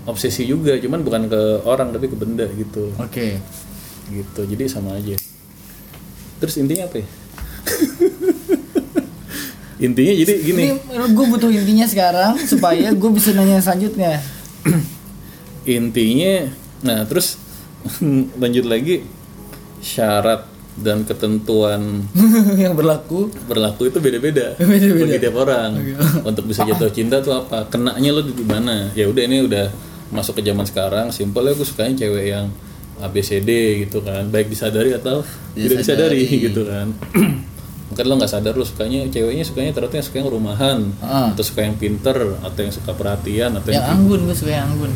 obsesi juga cuman bukan ke orang tapi ke benda gitu. Oke. gitu jadi sama aja. Terus intinya apa ya intinya jadi gini. Ini gue butuh intinya sekarang supaya gue bisa nanya selanjutnya. intinya nah terus lanjut lagi. Syarat dan ketentuan yang berlaku. berlaku itu beda-beda. Beda-beda. bagi tiap orang. Untuk bisa jatuh cinta tuh apa? Kenanya lo di mana? Ya udah ini udah masuk ke zaman sekarang. Simpel ya gue sukanya cewek yang ABCD gitu kan. Baik disadari atau tidak disadari gitu kan mungkin lo nggak sadar lo sukanya ceweknya sukanya ternyata yang suka yang rumahan Ah. atau suka yang pinter atau yang suka perhatian atau Yang yang, anggun gue suka yang anggun.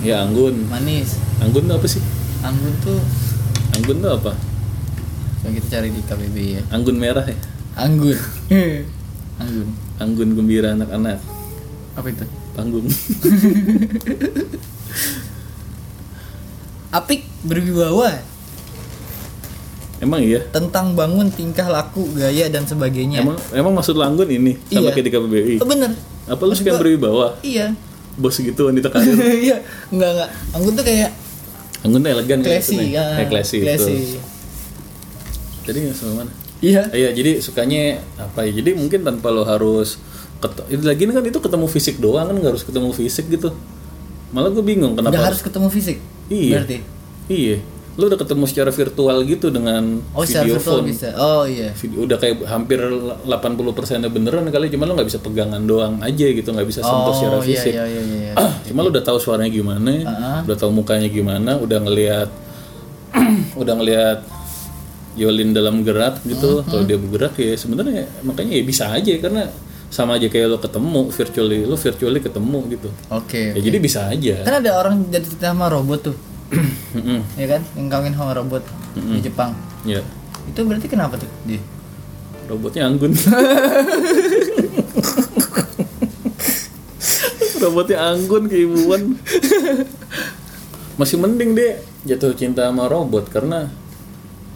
ya anggun Manis. anggun tuh apa sih Anggun tuh anggun tuh apa coba kita cari di KBBI ya. anggun merah ya Anggun. anggun. anggun gembira anak-anak Apa itu? panggung Apik berwibawa emang iya tentang bangun tingkah laku gaya dan sebagainya. Emang emang maksud lo anggun ini sama Iya. kayak di KBBI? Oh, bener. Apa lu suka berwibawa? Iya. Bos gitu wanita karir. Iya. Enggak enggak. Anggun tuh kayak anggun tuh elegan kayak classy. gitu ya. Kayak classy, Classy. itu. Jadi sama mana? Iya. Ah, Iya, jadi sukanya apa ya? Jadi mungkin tanpa lo harus ket- itu lagi kan itu ketemu fisik doang kan nggak harus ketemu fisik gitu. Malah gue bingung kenapa Udah harus ketemu fisik. Iya. Berarti. Iya. Lo udah ketemu secara virtual gitu dengan Oh, secara video virtual phone. bisa. Oh iya. Video, udah kayak hampir 80% nya beneran kali cuma lo nggak bisa pegangan doang aja gitu nggak bisa sentuh secara Oh iya fisik iya iya iya. cuma lu udah tahu suaranya gimana Ah. udah tahu mukanya gimana udah ngelihat udah ngelihat Yolin dalam gerak gitu Mm-hmm. kalau dia bergerak ya sebenarnya makanya ya bisa aja karena sama aja kayak lo ketemu virtually lo virtually ketemu gitu Oke. ya jadi bisa aja Kan ada orang jadi sama robot tuh. Ya kan? Yang kawin sama robot di Jepang. ya Itu berarti kenapa tuh? Dia. robotnya anggun robotnya anggun keibuan masih mending deh jatuh cinta sama robot karena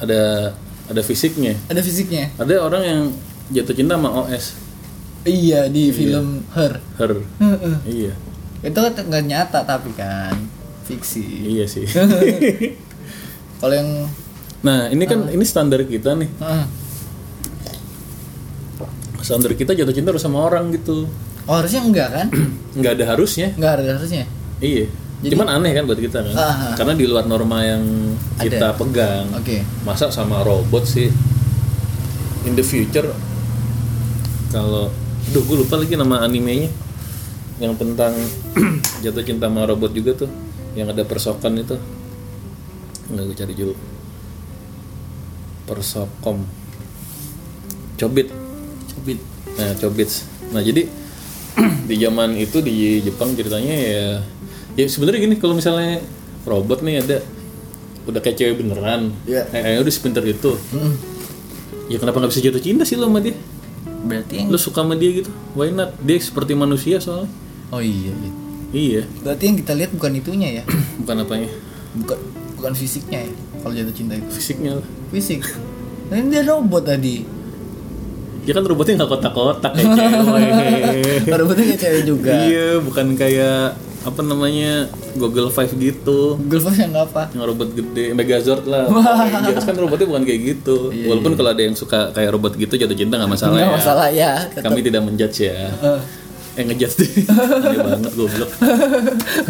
ada ada fisiknya Ada fisiknya. ada orang yang jatuh cinta sama OS Iya di film Her. her iya Itu nggak nyata tapi kan fiksi. iya sih Kalau yang nah ini kan ini standar kita nih Heeh. standar kita jatuh cinta harus sama orang gitu Oh harusnya enggak kan? nggak ada harusnya Enggak ada harusnya. iya Cuman aneh kan buat kita kan. Ah. Karena di luar norma yang kita pegang. Oke. Masa sama robot sih? In the future kalau duh gue lupa lagi nama animenya yang tentang jatuh cinta sama robot juga tuh yang ada persokan itu nggak gue cari dulu persokom cobit Cobit. Nah, Chobits. Nah, jadi di zaman itu di Jepang ceritanya ya ya sebenarnya gini kalau misalnya robot nih ada udah kayak cewek beneran. Iya. Eh, eh, udah sepinter itu. Mm. Ya kenapa nggak bisa jatuh cinta sih lo sama dia? Berarti Lo suka sama dia gitu? Why not? Dia seperti manusia soalnya. Oh iya, iya. Iya, Berarti yang kita lihat bukan itunya ya. bukan apanya? Bukan bukan fisiknya ya. Kalau jatuh cinta itu. Fisiknya lah. Fisik. Nah, ini dia robot tadi. Ya kan robotnya nggak kotak-kotak kayak cewek. Robotnya kayak cewek juga. iya, bukan kayak apa namanya Google Five gitu. Google Voice yang apa? yang robot gede Megazord lah Jelas kan robotnya bukan kayak gitu walaupun kalau ada yang suka kayak robot gitu jatuh cinta nggak masalah Enggak ya masalah ya. Tetap. kami tidak menjudge ya Eh, eh ngejudge deh aneh banget goblok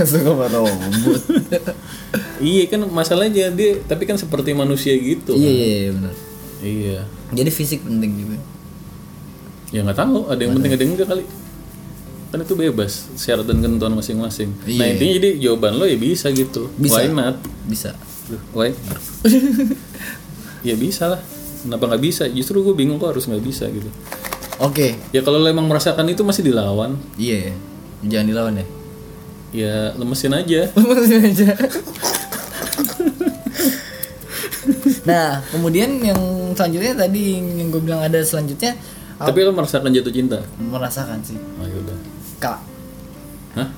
Suka sama robot. iya kan masalahnya dia tapi kan seperti manusia gitu iya iya iya benar. iya Jadi fisik penting juga. ya nggak tahu ada yang penting ada yang enggak kali kan itu bebas syarat dan ketentuan masing-masing nah Iya. intinya jadi jawaban lo ya bisa gitu Bisa. why not Bisa. why ya bisa lah kenapa nggak bisa justru gue bingung kok harus nggak bisa gitu Oke. Ya kalau lo emang merasakan itu masih dilawan, Iya. ya. Jangan dilawan ya. ya lemesin aja. Lemesin aja. nah, kemudian yang selanjutnya tadi yang gue bilang ada selanjutnya Tapi lo merasakan jatuh cinta? merasakan sih. Oh yaudah. Kak, Hah?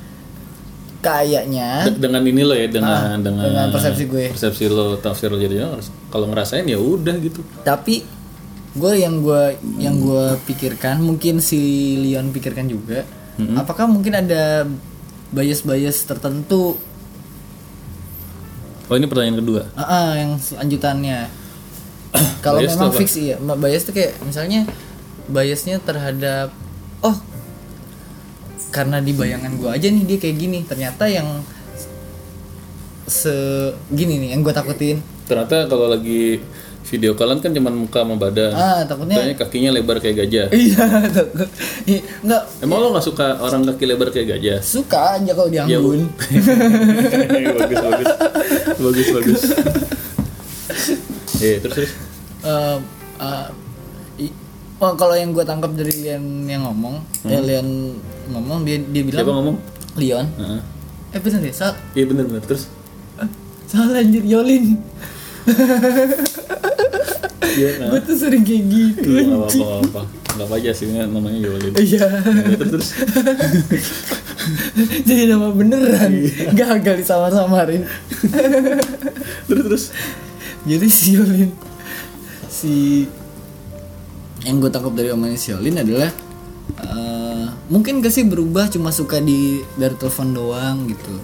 kayaknya De- dengan ini lo ya, dengan dengan, Ah, dengan persepsi gue. Persepsi lo, tafsir lo jadinya kalau ngerasain ya udah gitu. tapi gue yang gue yang gue pikirkan mungkin si Leon pikirkan juga apakah mungkin ada bias-bias tertentu? Oh ini pertanyaan kedua. Ah, ah, yang selanjutannya. Kalau memang fix iya. Bias tuh kayak misalnya biasnya terhadap oh karena di bayangan gue aja nih dia kayak gini ternyata yang segini nih yang gue takutin. Ternyata kalau lagi video callan kan cuma muka sama badan. ah takutnya Ternyata kakinya lebar kayak gajah. iya takut Ih, nggak Emang lo nggak suka orang kaki lebar kayak gajah? suka aja kalau Ya, dianggun bagus bagus bagus bagus. Iya terus terus. Eh, i- oh, kalau yang gue tangkap dari Lian yang ngomong eh Lian ngomong dia dia bilang Siapa ngomong? Leon Heeh. eh bener deh sal Iya bener bener terus. salah anjir Yolin Iya. nah. gue tuh sering kayak gitu Iya, nggak apa-apa, nggak apa. Aja sih, namanya Yolin. iya Ya, terus, terus. jadi nama beneran Iya. gagal disamar-samarin terus, terus. jadi si Yolin si yang gue tangkap dari omongan si Yolin adalah eh, mungkin gak sih berubah cuma suka di dari telepon doang gitu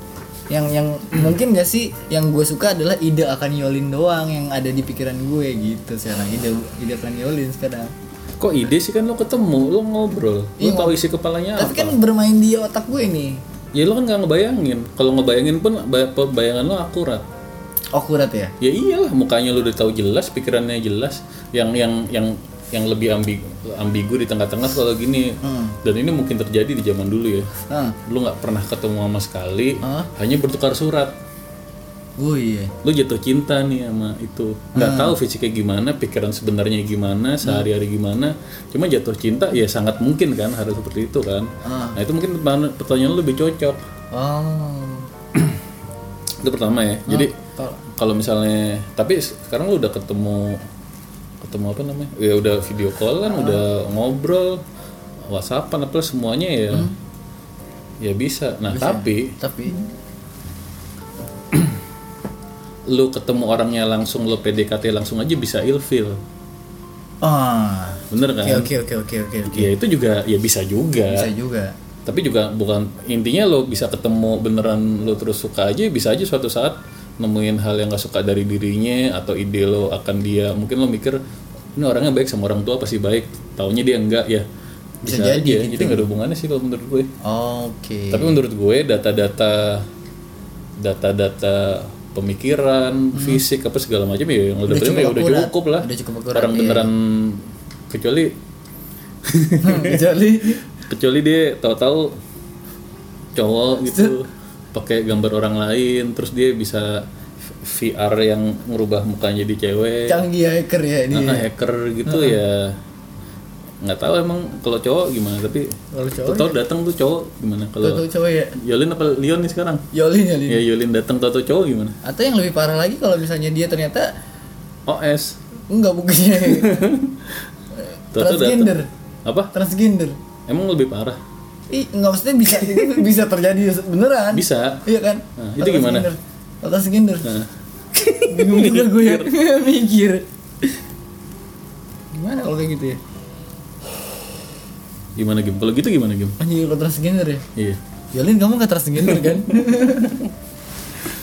yang yang mungkin gak sih yang gue suka adalah ide akan Yolin doang yang ada di pikiran gue gitu sekarang ide ide akan Yolin sekarang Kok ide sih kan lo ketemu, lo ngobrol, lo Iya, tahu isi kepalanya tapi apa? kan bermain di otak gue nih Ya lo kan nggak ngebayangin. Kalau ngebayangin pun bay- bayangan lo akurat. akurat ya Ya iyalah, mukanya lo udah tahu jelas, pikirannya jelas. Yang yang yang yang lebih ambigu, ambigu di tengah-tengah kalau gini. Hmm. Dan ini mungkin terjadi di zaman dulu ya. ah Lo nggak pernah ketemu sama sekali, Hah? hanya bertukar surat. oh iya Lo jatuh cinta nih sama itu. Nggak tahu fisiknya gimana, pikiran sebenarnya gimana, sehari-hari gimana. Cuma jatuh cinta ya sangat mungkin kan harus seperti itu kan. Ah. Nah itu mungkin pertanyaan lo lebih cocok. oh Itu pertama ya. Jadi kalau kalau misalnya tapi sekarang lu udah ketemu ketemu apa namanya? Ya udah video call kan udah ngobrol whatsappan apa semuanya ya. Ya bisa. Nah tapi tapi lu ketemu orangnya langsung lu PDKT langsung aja bisa ilfil. Ah. Bener kan? Oke oke oke oke oke ya itu juga ya bisa juga. Bisa juga. Tapi juga bukan intinya lo bisa ketemu beneran lo terus suka aja bisa aja suatu saat nemuin hal yang gak suka dari dirinya atau ide lo akan dia mungkin lo mikir ini orangnya baik sama orang tua pasti baik. Taunya dia enggak ya. Bisa bisa, jadi aja. gitu. jadi nggak ada hubungannya sih kalau menurut gue. Oke. Tapi menurut gue data-data data-data pemikiran, fisik apa segala macam ya yang udah, terima ya udah cukup lah. Udah cukup akurat, Orang iya. beneran kecuali kecuali kecuali dia tahu-tahu cowok gitu pakai gambar orang lain terus dia bisa VR yang merubah mukanya jadi cewek. Canggih hacker ya ini. Nah, hacker gitu ya. Nggak tahu emang kalau cowok gimana tapi kalau cowok tahu datang tuh cowok gimana kalau cowok ya. Yolin apa Leon nih sekarang? Yolin Yolin. Ya Yolin datang tahu cowok gimana? Atau yang lebih parah lagi kalau misalnya dia ternyata OS enggak bukannya transgender. apa? Transgender. Emang lebih parah Ih, enggak maksudnya bisa itu bisa terjadi beneran. Bisa. Iya kan? Nah, itu gimana? Transgender. Kalau transgender nah, bingung juga gue ya. Mikir. Gimana kalau kayak gitu ya? Gimana Gim? Kalau gitu gimana Gim? Anjir kalau transgender ya? Iya. Yolin kamu gak transgender kan?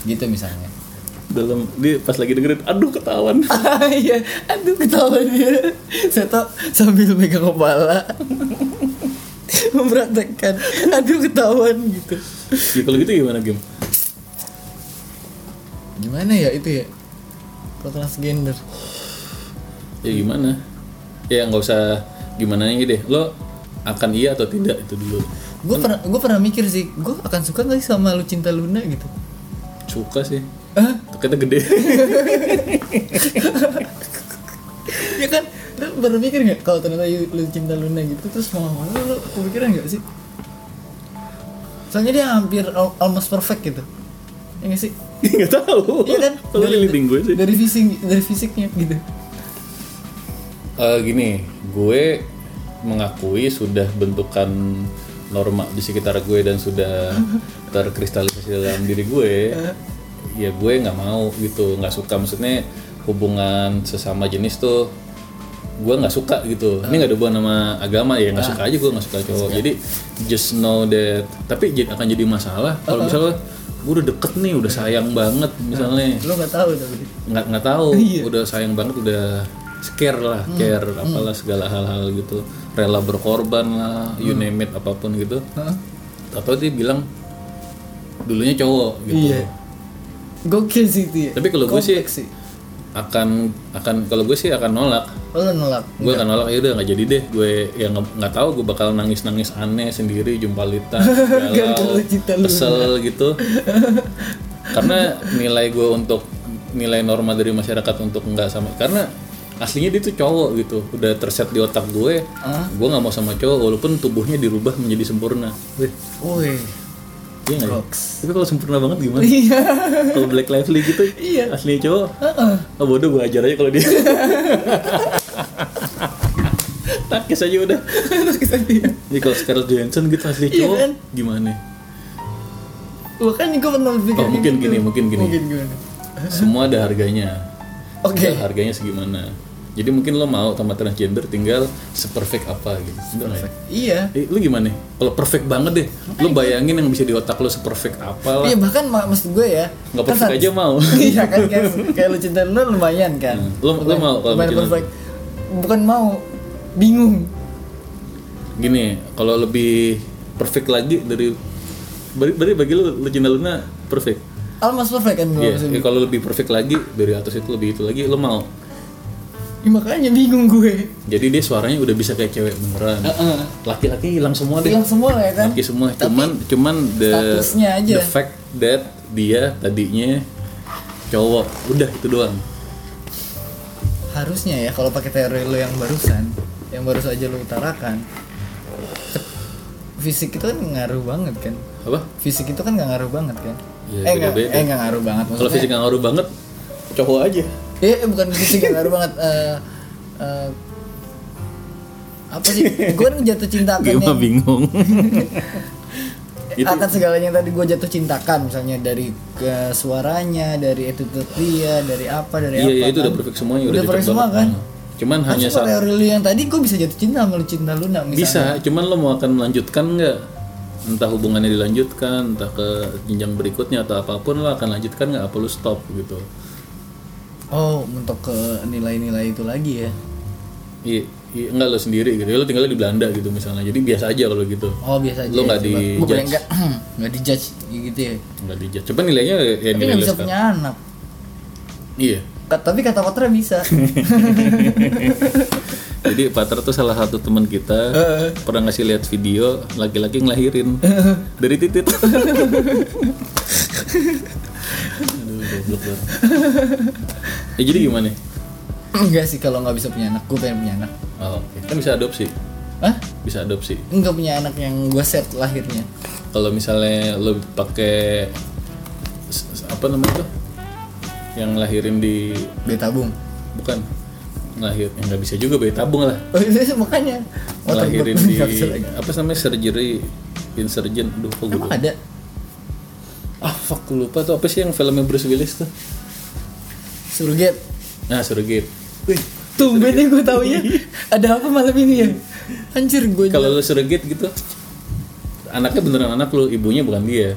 Gitu misalnya. Dalam dia pas lagi dengerin aduh ketahuan. Iya. Aduh ketawa dia. Saya sambil megang kepala mempraktekkan aduh ketahuan gitu. Ya kalau gitu gimana Gim? Gimana ya itu ya? Kalau transgender. Ya gimana? Ya nggak usah gimana nya deh. Lo akan iya atau tidak itu dulu. Gue pernah gue pernah mikir sih gue akan suka gak sih sama lu cinta Luna gitu? Suka sih. Hah? kita gede. Ya kan lu pernah mikir nggak kalau ternyata lu cinta Luna gitu terus mau mau lu, lu kepikiran nggak sih? Soalnya dia hampir al- almost perfect gitu. Ya nggak sih? Nggak tahu. Iya kan? Kalau liliting gue sih. dari fisik dari fisiknya gitu. Eh, gini gue mengakui sudah bentukan norma di sekitar gue dan sudah terkristalisasi dalam diri gue ya gue nggak mau gitu nggak suka. Maksudnya hubungan sesama jenis tuh gue nggak suka gitu. Ini nggak ada hubungan sama agama ya nggak suka aja gue nggak suka cowok. Jadi just know that tapi akan jadi masalah kalau misalnya gue udah deket nih udah sayang banget misalnya. Lu nggak tahu tapi nggak nggak tahu. Iya. udah sayang banget udah scare lah Hmm. care apalah segala hal-hal gitu. Rela berkorban lah you Hmm. name it apa pun gitu. Atau dia bilang dulunya cowok gitu. Iya. Gokil sih itu ya. Tapi kalau gue sih sih. akan akan kalau gue sih akan nolak Oh, lu nolak? Gue akan nolak. Ya udah nggak jadi deh. Gue yang nggak tahu gue bakal nangis nangis aneh sendiri jumpalita galau Gara-gara cinta lu. kesel gitu. Karena nilai gue untuk nilai norma dari masyarakat untuk nggak sama karena aslinya dia tuh cowok gitu. Udah terset di otak gue gue nggak mau sama cowok walaupun tubuhnya dirubah menjadi sempurna. Wih, iya nggak ya? Tapi kalau sempurna banget gimana iya kalau black lively gitu Iya. aslinya cowok Heeh. oh bodoh gue ajar aja kalau dia takis aja udah kita dia Jadi kalau Scarlett Johansson gitu asli Iya cowok kan? gimana? Makanya gue pernah berpikir Oh, mungkin gitu. gini, mungkin gini. Mungkin gimana? Semua ada harganya. Oke. Ada harganya segimana. Jadi mungkin lo mau sama transgender tinggal seperfect apa gitu. Ya? Iya. Eh, lu gimana? Kalau perfect banget deh, lu bayangin yang bisa di otak lo seperfect apa lah. Iya bahkan ma- maksud gue ya. Nggak kan perfect saat- aja mau. iya kan kayak, kayak lu cinta lu lumayan kan. Hmm. Lu- lu Lumayan- mau kalau lumayan perfect. Bukan mau, bingung. Gini, kalau lebih perfect lagi dari beri, beri bagi lu, lu cinta Luna perfect. Almost perfect kan gue Iya, maksudnya. ya, kalau lebih perfect lagi dari atas itu lebih itu lagi, lu mau. Ya, makanya bingung gue. Jadi dia suaranya udah bisa kayak cewek beneran. Heeh. Laki-laki hilang semua deh. Hilang semua ya kan. Laki semua. Cuman cuman the statusnya aja. the fact that dia tadinya cowok. Udah itu doang. Harusnya ya kalau pakai teori lu yang barusan, yang baru saja lu utarakan. Fisik itu kan ngaruh banget kan. Apa? Fisik itu kan nggak ngaruh banget kan. Ya, eh nggak eh ngaruh banget Kalau fisik nggak ngaruh banget, cowok aja. Eh eh, bukan fisik yang ngaruh banget. eh eh, apa sih? Gue kan jatuh cinta akan Gue bingung. Itu akan segalanya yang tadi gue jatuh cintakan misalnya dari ke suaranya dari attitude dia dari apa dari iya, apa iya itu kan. udah perfect semuanya udah, udah perfect semua kan Cuman hanya Maksud saat lu yang tadi gue bisa jatuh cinta sama lu cinta Luna misalnya bisa, cuman lo mau akan melanjutkan nggak? Entah hubungannya dilanjutkan, entah ke jenjang berikutnya atau apa pun lo akan lanjutkan nggak? Apa lo stop gitu? Oh untuk ke nilai-nilai itu lagi ya Iya, iya enggak lo sendiri gitu. Lo tinggal di Belanda gitu misalnya. Jadi biasa aja kalau gitu. Oh biasa aja. Lo nggak di judge. enggak nggak di judge gitu ya. Enggak dijat. Coba nilainya ya Tapi nilai nggak bisa sekarang. punya anak. Iya. Tapi kata Patra bisa. Jadi Patra tuh salah satu teman kita pernah ngasih lihat video laki-laki ngelahirin dari titit. Aduh, goblok. Ya, jadi gimana? Enggak sih kalau nggak bisa punya anak, gue pengen punya anak. Oh, oke. Kan bisa adopsi. Hah? Bisa adopsi. Enggak punya anak yang gue set lahirnya. Kalau misalnya lo pakai apa namanya tuh? Yang lahirin di Bayi tabung. bukan lahir yang nggak bisa juga bayi tabung lah. Oh iya makanya. Otak gua lahirin di apa namanya surgery insurgent aduh kok gue Emang ada? ah fuck lupa tuh apa sih yang filmnya Bruce Willis tuh Surrogate. nah Wih, tumben nih gue tau ya. Ada apa malam ini ya? Anjir gue kalau lu surrogate gitu anaknya beneran anak lu ibunya bukan dia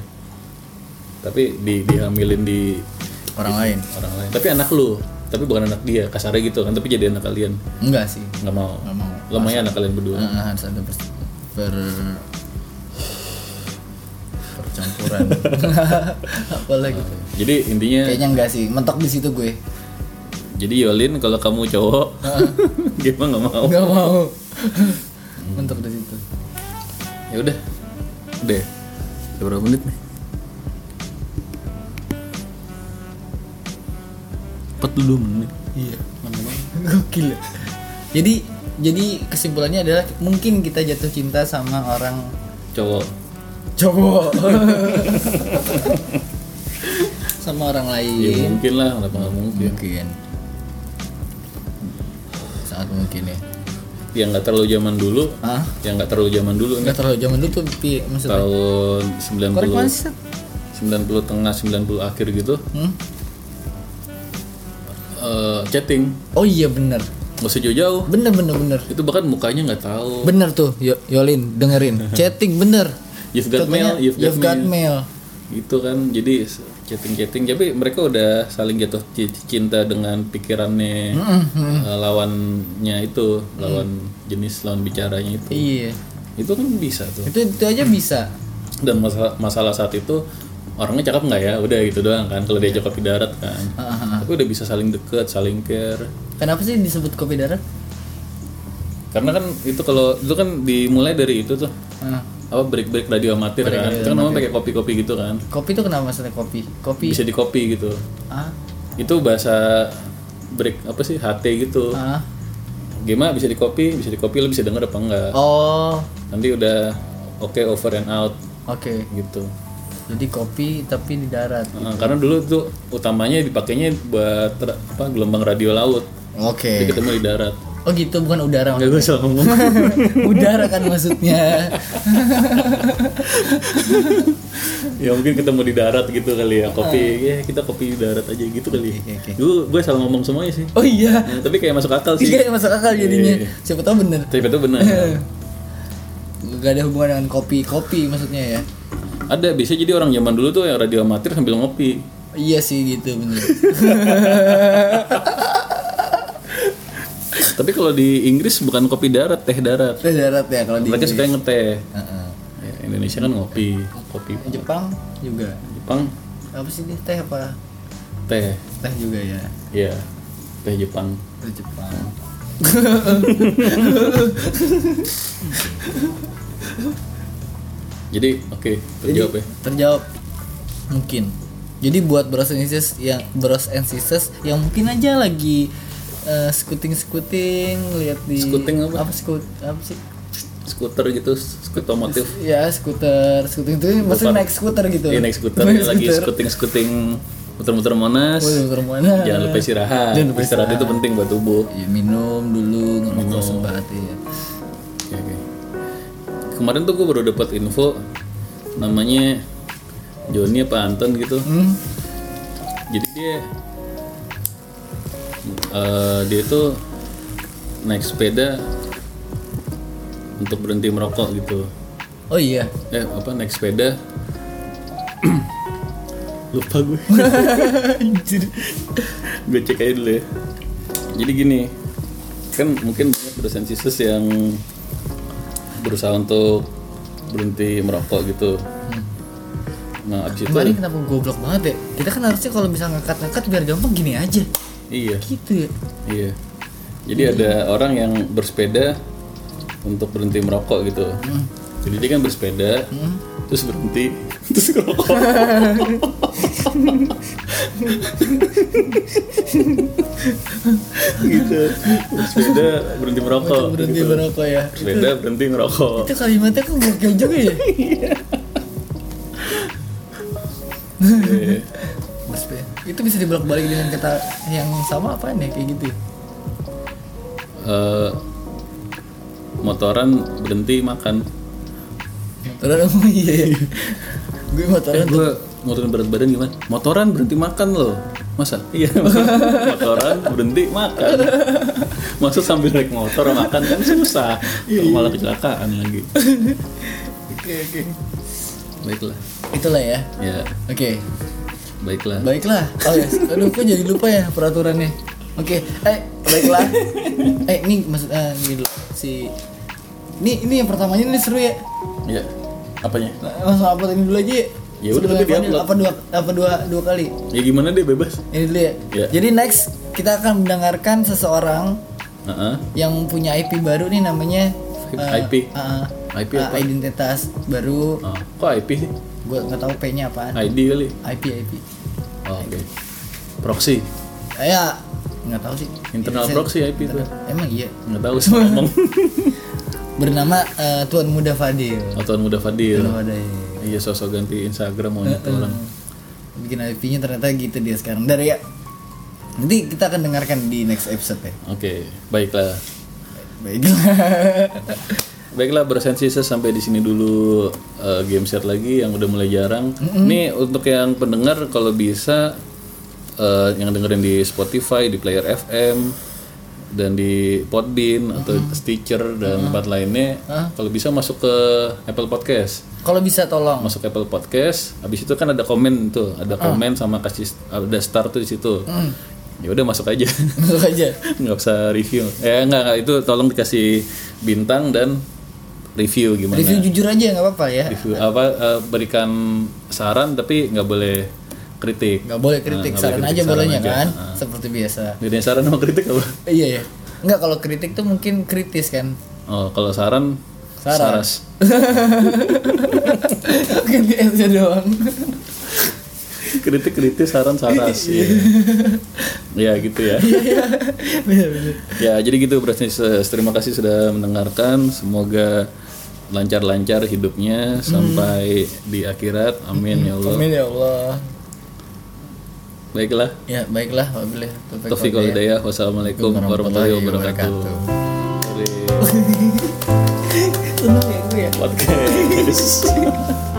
tapi di dihamilin di orang lain. orang lain tapi anak lu tapi bukan anak dia kasarnya gitu kan tapi jadi anak kalian Enggak sih. nggak mau Nggak mau. lo maunya anak kalian berdua Heeh, harus ada per, per percampuran. Apalagi. jadi intinya Kayaknya enggak sih. Mentok di situ gue. jadi Yolin kalau kamu cowok dia mah nggak mau Enggak mau. Mentok di situ. ya udah udah Udah berapa menit nih 42 menit Iya. Gokil. ya. Jadi jadi kesimpulannya adalah mungkin kita jatuh cinta sama orang cowok cowok. sama orang ya lain. mungkin lah kenapa nggak mungkin Mungkin. Sangat mungkin ya. yang nggak terlalu zaman dulu Hah? yang nggak terlalu zaman dulu nih Enggak terlalu zaman dulu tuh pi maksudnya. tahun Korek 90 masih. 90 tengah 90 akhir gitu Hmm? eh, chatting Oh iya bener. nggak usah jauh-jauh Bener bener bener. itu bahkan mukanya nggak tahu Bener tuh Yo- Yolin dengerin. Chatting bener. You've got Contohnya, mail you've got, got mail. mail. gitu kan jadi chatting chatting tapi mereka udah saling jatuh ci- cinta dengan pikirannya eh, lawannya itu lawan jenis lawan bicaranya itu Iya. itu kan bisa tuh Itu itu aja bisa. dan masalah masalah saat itu orangnya cakep nggak ya udah gitu doang kan kalau dia kopi darat kan Ah, tapi udah bisa saling deket saling care Kenapa sih disebut kopi darat? karena kan itu kalau itu kan dimulai dari itu tuh Ah. Apa break break radio amatir kan itu kan namanya pakai kopi kopi gitu kan Kopi itu kenapa maksudnya kopi? Kopi. bisa di kopi gitu Ah. itu bahasa break apa sih HT gitu Ah. gimana bisa di copy bisa di copy lo bisa denger apa enggak Oh. nanti udah oke over and out Oke. gitu Jadi kopi tapi di darat. Nah, karena dulu tuh utamanya dipakainya buat apa gelombang radio laut Oke. jadi ketemu di darat Oh gitu bukan udara nggak gue salah ngomong udara kan maksudnya. ya mungkin ketemu di darat gitu kali ya kopi ya kita kopi di darat aja gitu kali Oke, oke. gue gue salah ngomong semuanya sih Oh iya. Nah, tapi kayak masuk akal sih Iya masuk akal jadinya. Iya. Siapa tahu bener. tapi itu benar Gak ada hubungan dengan kopi kopi maksudnya ya. ada bisa jadi orang zaman dulu tuh yang radio amatir sambil ngopi Iya sih gitu bener. tapi kalau di Inggris bukan kopi darat teh darat Di darat ya kalau di mereka suka ngeteh Heeh. Ya, Indonesia kan ngopi kopi Jepang juga. Jepang Apa sih dia teh apa? teh Teh juga ya. ya teh Jepang Di Jepang. jadi oke terjawab ya Terjawab. Mungkin. Jadi buat bros and sisters yang bros and sisters yang mungkin aja lagi eh, skuting-skuting lihat di Skuting apa? Apa skut apa sih? skuter gitu skuter otomotif Ya skuter, skuting itu maksudnya naik skuter gitu. Iya naik skuter Naik lagi skuter. skuting skuting muter-muter monas Oh, muter mana? jangan lupa istirahat Jangan lupa istirahat itu penting buat tubuh Ya, minum dulu ngerokok sebat ya. Oke, oke. kemarin tuh gue baru dapat info namanya Joni apa Anton gitu Hmm? jadi dia eh, dia itu naik sepeda untuk berhenti merokok gitu Oh iya. eh apa naik sepeda lupa gue Anjir. gue cek aja dulu ya jadi gini kan mungkin banyak dosen sisus yang berusaha untuk berhenti merokok gitu nah abis itu Kemarin kenapa goblok banget ya? Kita kan harusnya kalau bisa ngangkat-ngangkat biar gampang gini aja. Iya Gitu ya. iya jadi ada orang yang bersepeda untuk berhenti merokok gitu jadi dia kan bersepeda terus berhenti terus ngerokok gitu bersepeda berhenti merokok Berhenti gitu. merokok ya. bersepeda berhenti ngerokok Itu kalimatnya kok gokil juga ya. Iya. Itu bisa dibolak-balik dengan kata yang sama apa nih kayak gitu. Eh, motoran berhenti makan Motoran oh iya. iya. Gue motoran tuh gue motoran berat badan gimana motoran berhenti makan loh masa iya motoran berhenti makan masa sambil naik motor makan kan susah malah kecelakaan lagi Oke oke. baiklah Itulah ya. ya Oke. Baiklah Baiklah. Oh ya, aduh kok jadi lupa ya peraturannya. Oke, eh baiklah. eh ini maksud eh ini dulu si ini ini yang pertamanya ini seru ya. ya apanya Langsung upload ini dulu aja. ya. Ya udah, tapi diupload. apa dua apa dua dua kali? ya gimana deh bebas Ini dulu ya. Ya. Jadi next kita akan mendengarkan seseorang Heeh. yang punya IP baru nih namanya IP? eh, IP eh, apa? identitas baru. Oh, kok IP sih Gue nggak tahu P-nya apaan. ID kali IP IP. oh, oke proxy Eh, ya nggak tahu sih. internal Saya- proxy IP itu Emang iya. nggak tahu sih ngomong Bernama eh, Tuan Muda Fadil. Otoan muda Fadil Tuan Muda ya. iya sosok ganti Instagram maunya tuh orang Bikin IP-nya ternyata gitu dia sekarang. Dari ya. Nanti kita akan dengarkan di next episode ya. oke baiklah Baiklah. Baiklah bersensi sampai di sini dulu eh, game set lagi yang udah mulai jarang. Nih untuk yang pendengar kalau bisa eh, yang dengerin di Spotify, di Player FM dan di Podbean atau Stitcher dan tempat lainnya, kalau bisa masuk ke Apple Podcast. Kalau bisa tolong. Masuk ke Apple Podcast, habis itu kan ada komen tuh, ada komen sama kasih ada star tuh di situ. Ya udah masuk aja. Masuk aja. nggak usah review eh nggak nggak itu tolong dikasih bintang dan review gimana Review jujur aja nggak apa-apa ya. Review apa eh, berikan saran tapi nggak boleh kritik Nggak boleh kritik, Nah, saran boleh aja saran bolehnya aja. kan, Nah. seperti biasa. bedanya saran sama kritik apa Iya ya. Nggak kalau kritik tuh mungkin kritis kan. oh kalau saran Saran. saras Ganti S-nya doang. kritik kritis saran saras iya. ya gitu ya Bener-bener. ya jadi gitu berarti terima kasih sudah mendengarkan semoga lancar-lancar hidupnya sampai di akhirat. Amin ya Allah. Amin ya Allah. baiklah. Ya baiklah, wabillahi taufiq Taufik wal hidayah. Wassalamualaikum warahmatullahi wabarakatuh. Seneng ya gue ya. Podcast